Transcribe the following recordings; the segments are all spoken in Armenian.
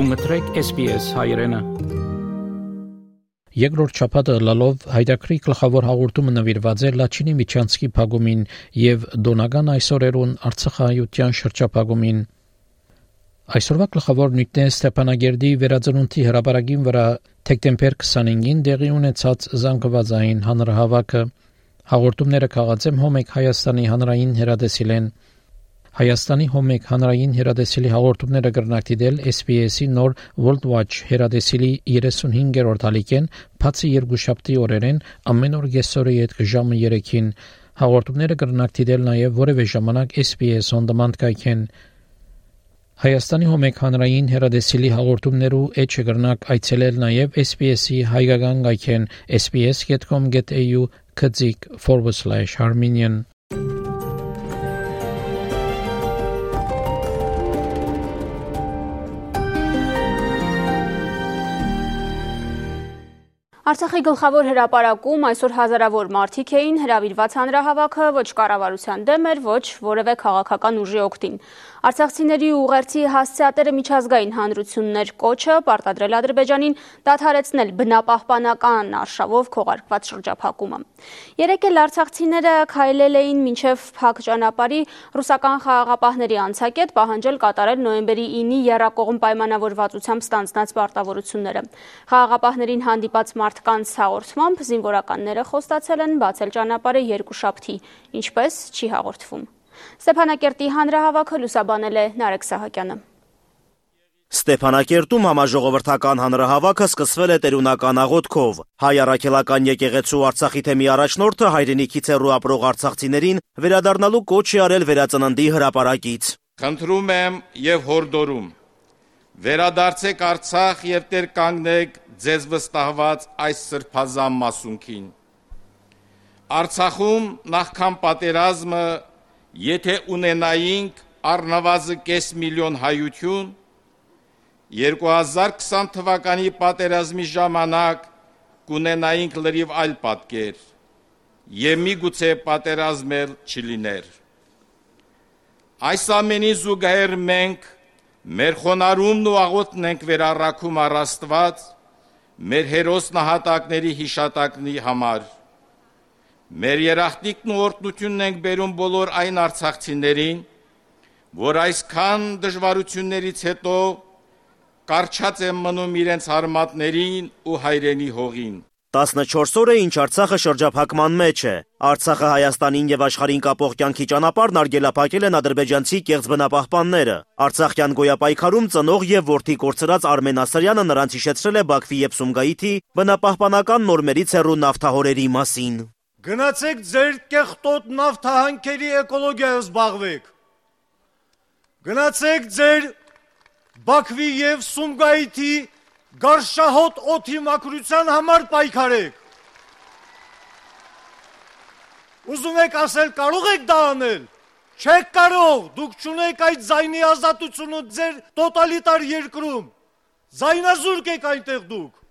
Դու մտրեք SPS հայրենը։ Երկրորդ շաբաթը լալով հայդակրի գլխավոր հաղորդումը նվիրված է Լաչինի Միչանսկի փագումին եւ Դոնագան այսօրերուն Արցախայության շրջափակումին։ Այսօրվա գլխավոր նյութն է Ստեփանագերդի վերածնունդի հրապարակին վրա դեկտեմբեր 25-ին դեղի ունեցած զանգվածային հանրահավաքը հաղորդումները քաղացեմ Հոմեկ Հայաստանի հանրային հերադեսիլեն Հայաստանի Հոմեկ հանրային հերադեսիլի հաղորդումները կրնակցիդել SPS-ի նոր World Watch հերադեսիլի 35-րդ ալիքեն բացի երկուշաբթի օրերեն ամեն օր գեսորի հետ ժամը 3-ին հաղորդումները կրնակցիդել նաև որևէ ժամանակ SPS on demand կայքեն Հայաստանի Հոմեկ հանրային հերադեսիլի հաղորդումներու էջը կրնակ այցելել նաև SPS-ի հայկական գայքեն sps.com.au Արցախի գլխավոր հրապարակում այսօր հազարավոր մարդիկ էին հրավիրված հանրահավաքը ոչ կառավարության դեմ էր, ոչ որևէ քաղաքական ուժի օգտին։ Արցախցիների ուղերձի հասցեատերը միջազգային հանրություններ կոչը պարտադրել Ադրբեջանին դադարեցնել բնապահպանական արշավով քողարկված շրջափակումը։ Երեկ էլ արցախցիները քայլել էին մինչև փակ ճանապարհի ռուսական խաղաղապահների անցակետ պահանջել կատարել նոյեմբերի 9-ի երրակողմ պայմանավորվածությամբ ստանձնած պարտավորությունները։ Խաղաղապահներին հանդիպած մարդկանց հաղորդմամբ զինվորականները խոստացել են բացել ճանապարհը երկու շաբթի, ինչպես չի հաղորդվում։ Ստեփանակերտի հանրահավաքը լուսաբանել է Նարեկ Սահակյանը։ Ստեփանակերտում համաժողովրդական հանրահավաքը սկսվել է տերունական աղոթքով։ Հայ առաքելական եկեղեցու Արցախի թեմի առաջնորդը հայրենիքից հեռու ապրող արցախցիներին վերադառնալու կոչ է արել վերածննդի հրապարակից։ Խնդրում եմ եւ հորդորում. Վերադարձեք Արցախ եւ տեր կանգնեք ձեզ վստահված այս սրբազան մասունքին։ Արցախում նախքան պատերազմը Եթե ունենայինք առնվազն կես միլիոն հայություն, 2020 թվականի պատերազմի ժամանակ կունենայինք լրիվ այլ պատկեր եւ միգուցե պատերազմել չլիներ։ Այս ամենի զուգահեռ մենք մեր խոնարհումն ու աղոթն ենք վերառակում առաստված մեր հերոս նահատակների հիշատակնի համար Մեր երախտիկն ու օրդնությունն ենք բերում բոլոր այն արցախցիներին, որ այսքան դժվարություններից հետո կարճած են մնում իրենց հարմատներին ու հայրենի հողին։ 14 օրը ինչ Արցախը շրջափակման մեջ է։ Արցախը Հայաստանին եւ աշխարհին կապող կյանքի ճանապարհն արգելափակել են ադրբեջանցի կեղծ բնապահպանները։ Արցախյան գոյապայքարում ծնող եւ ворթի կորցրած Արմեն Ասարյանը նրանց հիշեցրել է Բաքվի եւ Սումգայիթի բնապահպանական նորմերից հեռու նավթահորերի մասին։ Գնացեք ձեր կեղտոտ նավթահանքերի էկոլոգիայով զբաղվեք։ Գնացեք ձեր Բաքվի եւ Սումգայիթի գարշահոտ օթի մակրության համար պայքարեք։ Ուզում եք ասել կարող եք դա անել։ Չեք կարող, դուք ճունեք այդ զայնի ազատությունը ձեր տոտալիտար երկրում։ Զայնազուրկ եք այնտեղ դուք։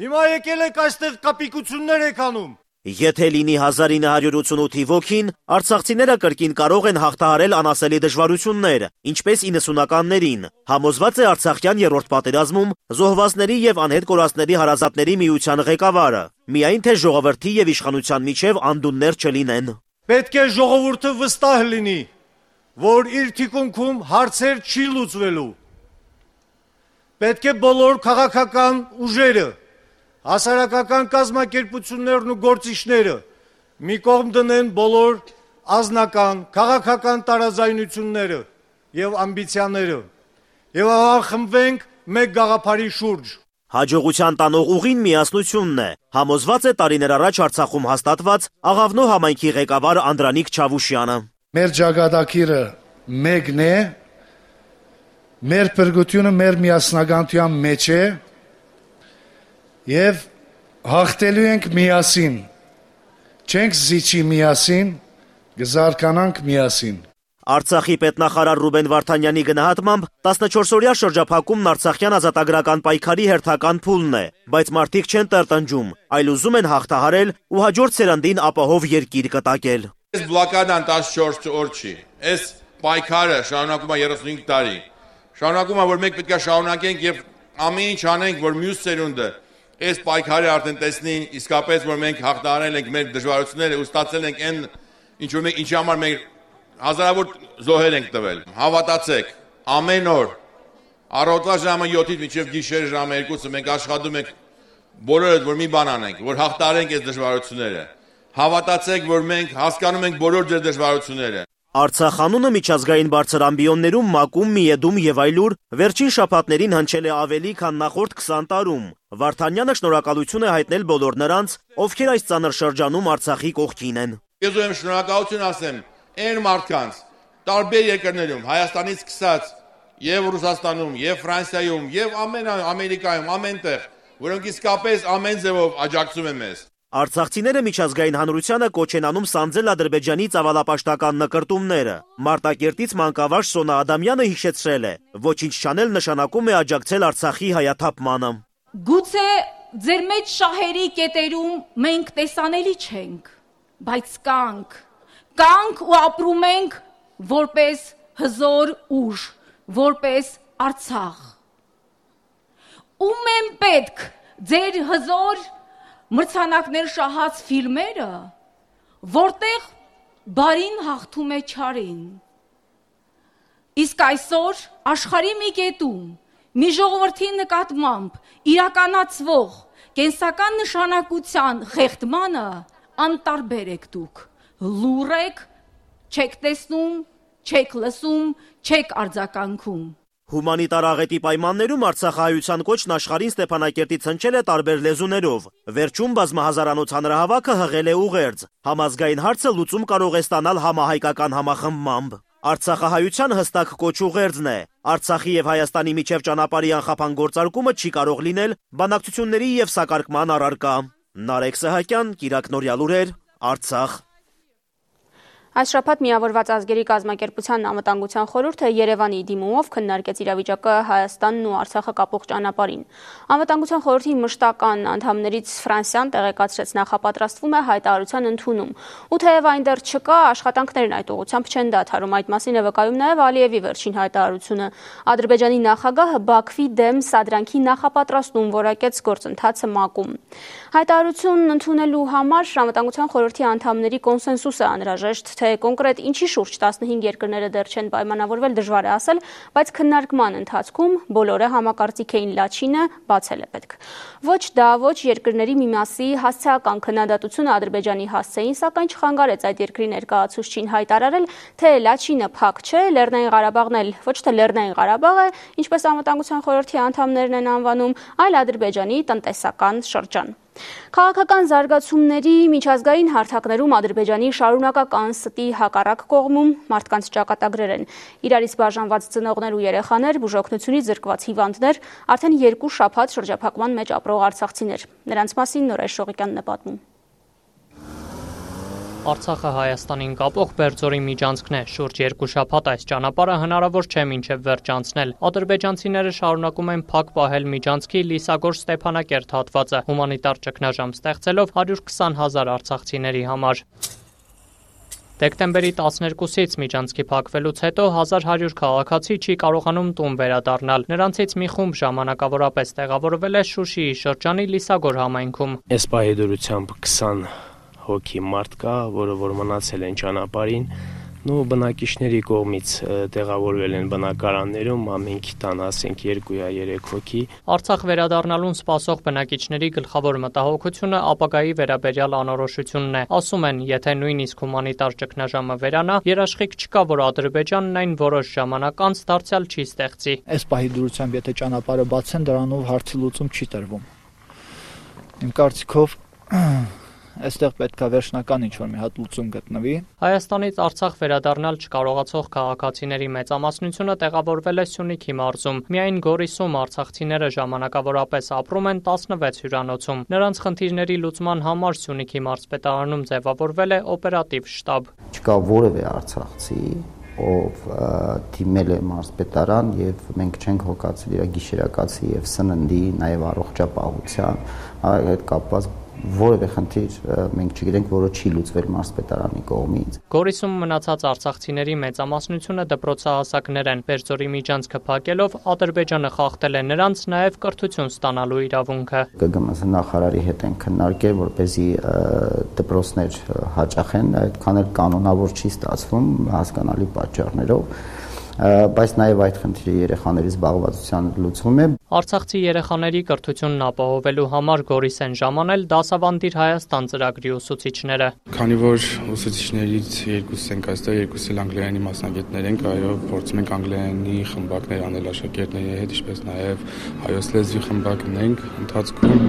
Հիմա եկել եք այստեղ կապիկություններ եք անում։ Եթե լինի 1988-ի ոգին, արցախցիները կրկին կարող են հաղթահարել անասելի դժվարություններ, ինչպես 90-ականներին։ Համոզված է Արցախյան երրորդ պատերազմում զոհվածների եւ անհետ կորածների հարազատների միության ղեկավարը։ Միայն թե ժողովրդի եւ իշխանության միջև անդուններ չլինեն։ Պետք է ժողովուրդը վստահ լինի, որ իր թիկունքում հարցեր չի լուծվելու։ Պետք է բոլոր քաղաքական ուժերը հասարակական կազմակերպություններն ու գործիչները մի կողմ դնեն բոլոր ազնական, քաղաքական տարաձայնությունները եւ ամբիցիաները եւ ախմբվենք մեկ գաղափարի շուրջ։ Հաջողության տանող ուղին միասնությունն է։ Համոզված է տարիներ առաջ Արցախում հաստատված Աղավնո համայնքի ղեկավար Անդրանիկ Չավուշյանը։ Մեր ճակատագիրը մեկն է։ Մեր բրգությունը մեր միասնականության մեջ է եւ հաղթելու ենք միասին։ Չենք զիջի միասին, գզարկանանք միասին։ Արցախի պետնախարար Ռուբեն Վարդանյանի գնահատմամբ 14-օրյա շրջափակումն Արցախյան ազատագրական պայքարի հերթական փուլն է, բայց մարդիկ չեն տրտնջում, այլ ուզում են հաղթահարել ու հաջորդ սերնդին ապահով երկիր կտակել։ Այս բլոկադան 14 օր չի։ Այս պայքարը շարունակում է 35 տարի։ Շարունակում է որ մենք պետք է շարունակենք եւ ամեն ինչ անենք, որ մյուս ծերունդը այս պայքարը արդեն տեսնի իսկապես որ մենք հաղթարել ենք մեր դժվարությունները ու ստացել ենք այն ինչ որ մենք ինչի համար մենք հազարավոր զոհեր ենք տվել։ Հավատացեք, ամեն օր առավոտվա ժամը 7-ից մինչև գիշեր ժամը 2-ը մենք աշխատում ենք բոլորը որ մի բան անենք, որ հաղթարենք այս դժվարությունները։ Հավատացեք, որ մենք հասկանում ենք բոլոր ձեր դժվարությունները։ Արցախ անունը միջազգային բարձր ամբիոններում մակում, միեդում եւ այլուր վերջին շաբաթներին հնչել է ավելի քան նախորդ 20 տարում։ Վարդանյանը շնորհակալություն է հայտնել բոլոր նրանց, ովքեր այս ծանր շրջանում Արցախի կողքին են։ Ես եմ շնորհակալություն ասեմ այն մարդկանց տարբեր երկրներում, Հայաստանից սկսած եւ Ռուսաստանում, եւ Ֆրանսիայում, եւ ամեն Ամերիկայում, ամենտեղ, որոնք իսկապես ամեն ձևով աջակցում են մեզ։ Արցախցիները միջազգային հանրությանը կոչ են անում սանձել Ադրբեջանի ծավալապաշտական նկրտումները։ Մարտակերտից մանկավարժ Սոնա Ադամյանը հիշեցրել է. ոչինչ չանել նշանակում է աջակցել Արցախի հայաթափմանը։ Գուցե ձեր մեջ շահերի կետերում մենք տեսանելի չենք, բայց կանք, կանք ու ապրում ենք որպես հզոր ուժ, որպես Արցախ։ Ում են պետք ձեր հզոր մրցանակներ շահած ֆիլմերը, որտեղ բարին հաղթում է չարին։ Իսկ այսօր աշխարհի մի կետում մի ժողովրդի նկատմամբ իրականացվող կենսական նշանակության խեղդմանը անտարբեր եք դուք։ Լուր եք, չեք տեսնում, չեք լսում, չեք արձագանքում։ Հումանիտար աղետի պայմաններում Արցախահայության կոչն աշխարհին Ստեփանակերտից հնչել է տարբեր լեզուներով։ Վերջում բազմահազարանոց հանրահավաքը հղել է ուղերձ։ Համազգային հարցը լուծում կարող է ստանալ համահայկական համախմբմամբ։ Արցախահայության հստակ կոչ ուղերձն է։ Արցախի եւ Հայաստանի միջև ճանապարհի անխափան գործարկումը չի կարող լինել բանակցությունների եւ սակարկման առարկա։ Նարեկ Սահակյան, Կիրակ Նորյալուրեր, Արցախ Այս շաբաթ միավորված ազգերի կազմակերպության անվտանգության խորհուրդը Երևանի դիմումով քննարկեց իրավիճակը Հայաստանն ու Արցախը կապող ճանապարհին։ Անվտանգության խորհրդի մշտական անդամներից Ֆրանսիան տեղեկացրեց նախապատրաստվում է հայտարարության ընդունում։ Ու թեև այն դեռ չկա, աշխատանքներն այդ ուղղությամբ չեն դադարում։ Այդ մասին է վկայում նաև Ալիևի վերջին հայտարարությունը։ Ադրբեջանի նախագահը Բաքվի դեմ սադրանքի նախապատրաստում որակեց գործընթացը ՄԱԿ-ում։ Հայտարարությունն ընդունելու համար անվտանգության խորհրդի անդամների կոնսենսուս է անհրաժեշտ թե կոնկրետ ինչի շուրջ 15 երկրները դեռ չեն պայմանավորվել դժվար է ասել, բայց քննարկման ընթացքում բոլորը համակարծիք էին լաչինը բացել է պետք։ Ոչ դա, ոչ երկրների մի մասի հասցեական քննադատությունը Ադրբեջանի հասցեին, սակայն չխանգարեց այդ երկրի ներկայացուցչին հայտարարել, թե լաչինը փակ չէ, Լեռնային Ղարաբաղն էլ ոչ թե Լեռնային Ղարաբաղ է, ինչպես անվտանգության խորհրդի անդամներն են անվանում, այլ Ադրբեջանի տնտեսական շրջան։ Քաղաքական զարգացումների միջազգային հարթակներում Ադրբեջանի շարունակական ստի հակառակ կողմում մարդկանց ճակատագրեր են։ Իրարից բաժանված ծնողներ ու երեխաներ, բուժօգնությունից զրկված հիվանդներ, արդեն երկու շաբաթ շրջափակման մեջ ապրող արցախցիներ։ Նրանց մասին Նորայր Շողիկյանն է պատմում։ Արցախը Հայաստանին կապող Բերձորի միջանցքն է։ Շուրջ երկու շաբաթ այս ճանապարհը հնարավոր չէ մինչև վերջ անցնել։ Ադրբեջանցիները շարունակում են փակ պահել միջանցքի Լիսագոր Ստեփանակերտ հատվածը, հումանիտար ճգնաժամ ստեղծելով 120 հազար արցախցիների համար։ Դեկտեմբերի 12-ից միջանցքի փակվելուց հետո 1100 քաղաքացի չի կարողանում տուն վերադառնալ։ Նրանցից մի խումբ ժամանակավորապես տեղավորվել է Շուշիի շրջանի Լիսագոր համայնքում։ Այս պահի դրությամբ 20 հոգի մարդ կա, որը որ մնացել են ճանապարհին նու բնակիչների կողմից տեղավորվել են բնակարաններում ամենքի տան ասենք 2-յա 3 հոգի Արցախ վերադառնալուն սպասող բնակիչների գլխավոր մտահոգությունը ապագայի վերաբերյալ անորոշությունն է ասում են եթե նույնիսկ հումանիտար ճգնաժամը վերանա երաշխիք չկա որ Ադրբեջանն այն որոշ ժամանակ անց դարձյալ չի ստեղծի Այս պահի դրությամբ եթե ճանապարհը բացեն դրանով հարցի լուծում չի տրվում Իմ կարծիքով այստեղ պետքա վերջնական ինչ-որ մի հատ լուծում գտնվի։ Հայաստանից Արցախ վերադառնալ չկարողացող քաղաքացիների մեծամասնությունը տեղավորվել է Սյունիքի մարզում։ Միայն Գորիսում արցախցիները ժամանակավորապես ապրում են 16 հյուրանոցում։ Նրանց խնդիրների լուծման համար Սյունիքի մարզպետարանում ձևավորվել է օպերատիվ շտաբ։ Չկա որևէ արցախցի, ով դիմել է մարզպետարան եւ մենք չենք հոգացել իր գիշերակացի եւ սննդի, նաեւ առողջապահության այդ կապված որևէ խնդիր մենք չգիտենք, որը չի լուծվել մարզպետարանի կողմից։ Գորիսում մնացած արցախցիների մեծամասնությունը դպրոցահասակներ են։ Բերձորի միջանցքը փակելով Ադրբեջանը խախտել է նրանց նաև կրթություն ստանալու իրավունքը։ ԿԳՄՍ նախարարի հետ են քննարկել, որպեսզի դպրոցներ հաճախեն, այդքան էլ կանոնավոր չի ստացվում հասկանալի պատճառներով բայց նաև այդ խնդիրը երեխաների զբաղվածության լուծվում է։ Արցախցի երեխաների կրթությունն ապահովելու համար Գորիս են ժամանել դասավանդիր Հայաստան ծրագրի ուսուցիչները։ Քանի որ ուսուցիչներից երկուսս ենք այստեղ, երկուսը անգլերենի մասնագետներ ենք, այո, փորձում ենք անգլերենի խմբակներ անել աշակերտների հետ, ինչպես նաև հայոց լեզվի խմբակ ունենք ընթացքում։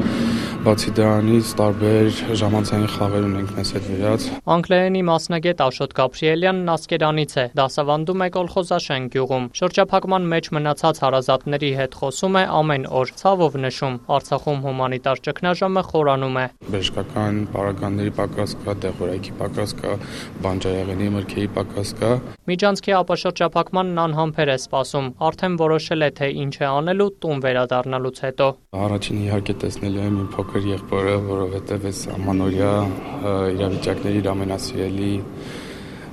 Բացի դրանից տարբեր ժամանցային խաղեր ունենք մեզ հետ վերած։ Անգլերենի մասնագետ Աշոտ Գաբրիելյանն Ասկերանից է, դասավանդում է կոլխոզաշեն գյուղում։ Շրջափակման մեջ մնացած հարազատների հետ խոսում է ամեն օր, ցավով նշում։ Արցախում հումանիտար ճգնաժամը խորանում է։ Բժշկական պարագաների պակաս կա, դեղորայքի պակաս կա, բանջարեղենի մրգերի պակաս կա։ Միջանցքի ապաշրջափակմանն անհամբեր է սպասում։ Արդեն որոշել է թե ինչ է անելու տուն վերադառնալուց հետո։ Առաջին իհարկե տեսնելու եմ իմ փոքր եղբորը, որովհետև այս ամանորյա իրավիճակների իր ամենասիրելի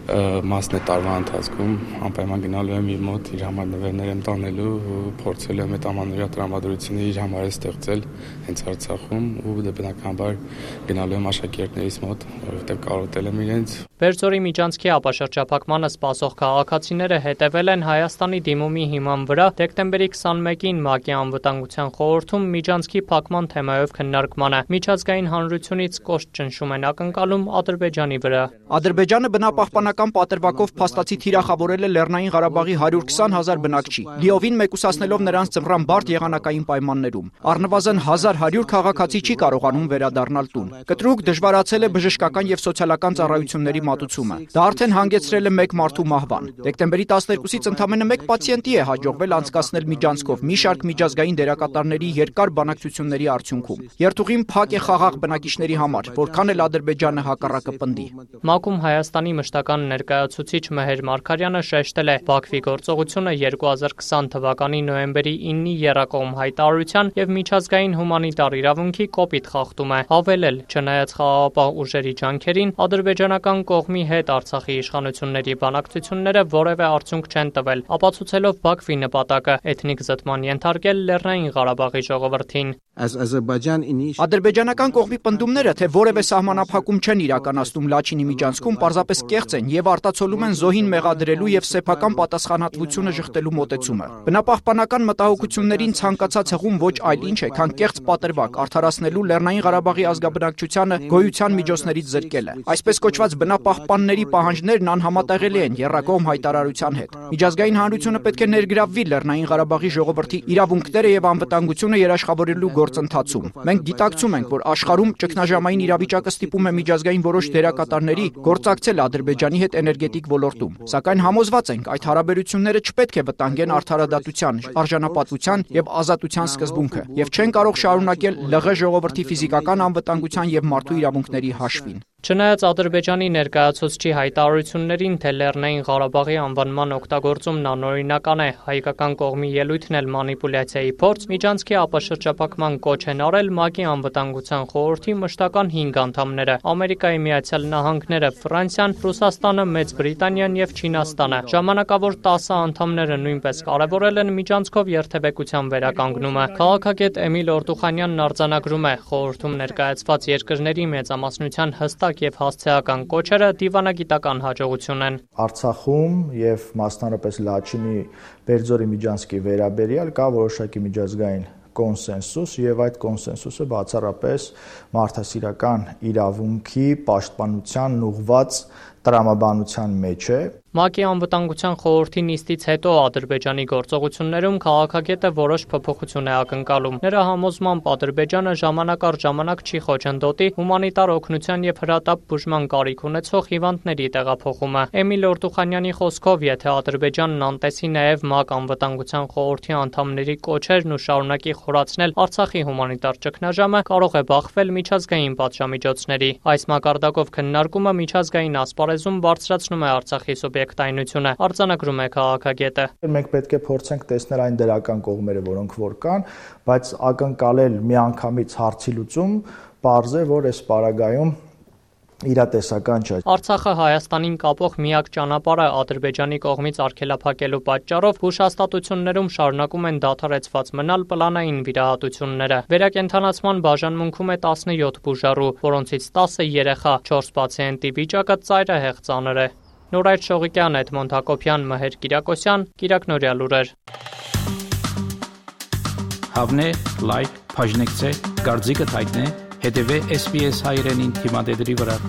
մասն է տարվա ընթացքում անպայման գնալու եմ իր մոտ իր համար նվերներ եմ տանելու ու փորձելու եմ այդ ամանորյա տրամադրությունները իր համար ստեղծել հենց Արցախում ու դե բնականաբար գնալու եմ աշակերտներիս մոտ որովհետև կարոտել եմ իրենց Բերձորի միջանցքի ապաշրջափակմանը սպասող քաղաքացիները հետևել են Հայաստանի դիմումի հիման վրա դեկտեմբերի 21-ին ՄԱԿ-ի անվտանգության խորհրդում միջանցքի փակման թեմայով քննարկմանը։ Միջազգային հանրությունից կոշտ ճնշում են ակնկալում Ադրբեջանի վրա։ Ադրբեջանը բնապահպանական պատրվակով փաստացի թիրախավորել է Լեռնային Ղարաբաղի 120 հազար բնակչի, լիովին մեկուսացնելով նրանց ծմռան բարդ եղանակային պայմաններում։ Առնվազն 1100 քաղաքացի չի կարողանում վերադառնալ տուն։ Կտրուկ դժվարացել է բժշկական եւ սոցիալական ծառայությունների մատուցումը։ Դա արդեն հանգեցրել է մեկ մարդու մահվան։ Դեկտեմբերի 12-ից ընդամենը մեկ պացիենտի է հաջողվել անցկացնել միջանցքով մի շարք միջազգային դերակատարների երկար բանակցությունների արդյունքում։ Երթուղին փակ է խաղաղ բնակիչների համար, որքան էլ Ադրբեջանը հակառակը պնդի։ ՄԱԿ-ում Հայաստանի մշտական ներկայացուցիչ Մհեր Մարկարյանը շեշտել է. Բաքվի գործողությունը 2020 թվականի նոյեմբերի 9-ի Երակոմ հայտարարության եւ միջազգային հումանիտար իրավունքի կոպիտ խախտում է։ Հավելել, չնայած խաղաղապահ ուժերի ջանքերին, ադրբեջանական կողմի հետ Արցախի իշխանությունների բանակցությունները որևէ արդյունք չեն տվել, ապացուցելով Բաքվի նպատակը. Էթնիկ զտման ենթարկել Լեռնային Ղարաբաղի ժողովրդին։ Ադրբեջանական կողմի պնդումները, թե որևէ սահմանափակում չեն իրականացնում Լաչինի միջանցքում, պարզապես կեղծ են եւ արտացոլում են զոհին մեղադրելու եւ սեփական պատասխանատվությունը շղթելու մոտեցումը։ Բնապահպանական մտահոգություններին ցանկացած հղում ոչ այլ ինչ է, քան կեղծ պատրվակ արդարացնելու Լեռնային Ղարաբաղի ազգաբնակչությանը գոյության միջոցներից զրկելը։ Այսպես կոչված բնապահպանական պահպանների պահանջներն անհամատեղելի են Երրակոմ հայտարարության հետ։ Միջազգային հանրությունը պետք է ներգրավվի Լեռնային Ղարաբաղի ժողովրդի իրավունքները եւ անվտանգությունը երաշխավորելու գործընթացում։ Մենք գիտակցում ենք, որ աշխարհում ճգնաժամային իրավիճակը ստիպում է միջազգային որոշ դերակատարների գործակցել Ադրբեջանի հետ էներգետիկ ոլորտում։ Սակայն համոզված ենք, այդ հարաբերությունները չպետք է վտանգեն արդարադատության, արժանապատվության եւ ազատության սկզբունքը եւ չեն կարող շարունակել ԼՂ ժողովրդի ֆիզիկական անվտանգության եւ մարդու իրավունքների հաշվին։ Չնայած Ադրբեջանի ներկայացուցչի հայտարարություններին, թե Լեռնային Ղարաբաղի անվանման օգտագործումն անօրինական է, հայկական կողմի ելույթն էլ մանիպուլյացիայի փորձ, միջանցքի ապաշրջափակման կոչ են արել ՄԱԿ-ի անվտանգության խորհրդի մշտական 5 անդամները՝ Ամերիկայի Միացյալ Նահանգները, Ֆրանսիան, Ռուսաստանը, Մեծ Բրիտանիան եւ Չինաստանը։ Ժամանակավոր 10 անդամները նույնպես կարևորել են միջանցքով երթևեկության վերականգնումը։ Քաղաքագետ Էմիլ Օրտուխանյանն արձանագրում է, խորհրդում ներկայացված երկրների մեծամասնության հստակ հստակ եւ հասցեական կոչերը դիվանագիտական հաջողություն են։ Արցախում եւ մասնարարպես Լաչինի Բերձորի միջանցքի վերաբերյալ կա որոշակի միջազգային կոնսենսուս եւ այդ կոնսենսուսը բացառապես մարդասիրական իրավունքի պաշտպանության ուղղված տրամաբանության մեջ է ՄԱԿ-ի անվտանգության խորհրդի նիստից հետո Ադրբեջանի գործողություններում քաղաքագետը որոշ փոփոխություն է ակնկալում։ Նրա համոզմամբ Ադրբեջանը ժամանակ առ ժամանակ չի խոչընդոտի հումանիտար օգնության եւ հրատապ բուժման կարիք ունեցող հիվանդների տեղափոխումը։ Էմիլ Օրտուխանյանի խոսքով, եթե Ադրբեջանն անտեսի նաեւ ՄԱԿ անվտանգության խորհրդի անդամների կոչերն ու շարունակի խորացնել Արցախի հումանիտար ճգնաժամը, կարող է բախվել միջազգային պատժամիջոցների։ Այս մակարդակով քննարկումը միջազգային ասպարեզում բարձրացնում է Արցախի սուբյեկտայնությունը, արձանագրում է քաղաքագետը։ Մենք պետք է փորձենք տեսնել այն դրական կողմերը, որոնք որ կան, բայց ակնկալել միանգամից հարցի լուծում Պարզ է, որ այս պարագայում իրատեսական չէ։ Արցախը Հայաստանին կապող միակ ճանապարհը Ադրբեջանի կողմից արգելափակելու պատճառով հուշաստատություններում շարունակում են դադարեցված մնալ պլանային վիրահատությունները։ Վերակենդանացման բաժանմունքում է 17 բուժառու, որոնցից 10-ը երեխա, 4 պացիենտի վիճակը ծայրահեղ ծանր է։ Նորայր Շողիկյան, Էդմոնդ Հակոբյան, Մհեր Կիրակոսյան, Կիրակնորյա լուրեր։ Հավնե, լայք, բաժնեկցե, դարձիկը թայտնե, հետեւե SPS հայրենին թիմադեդի վրա։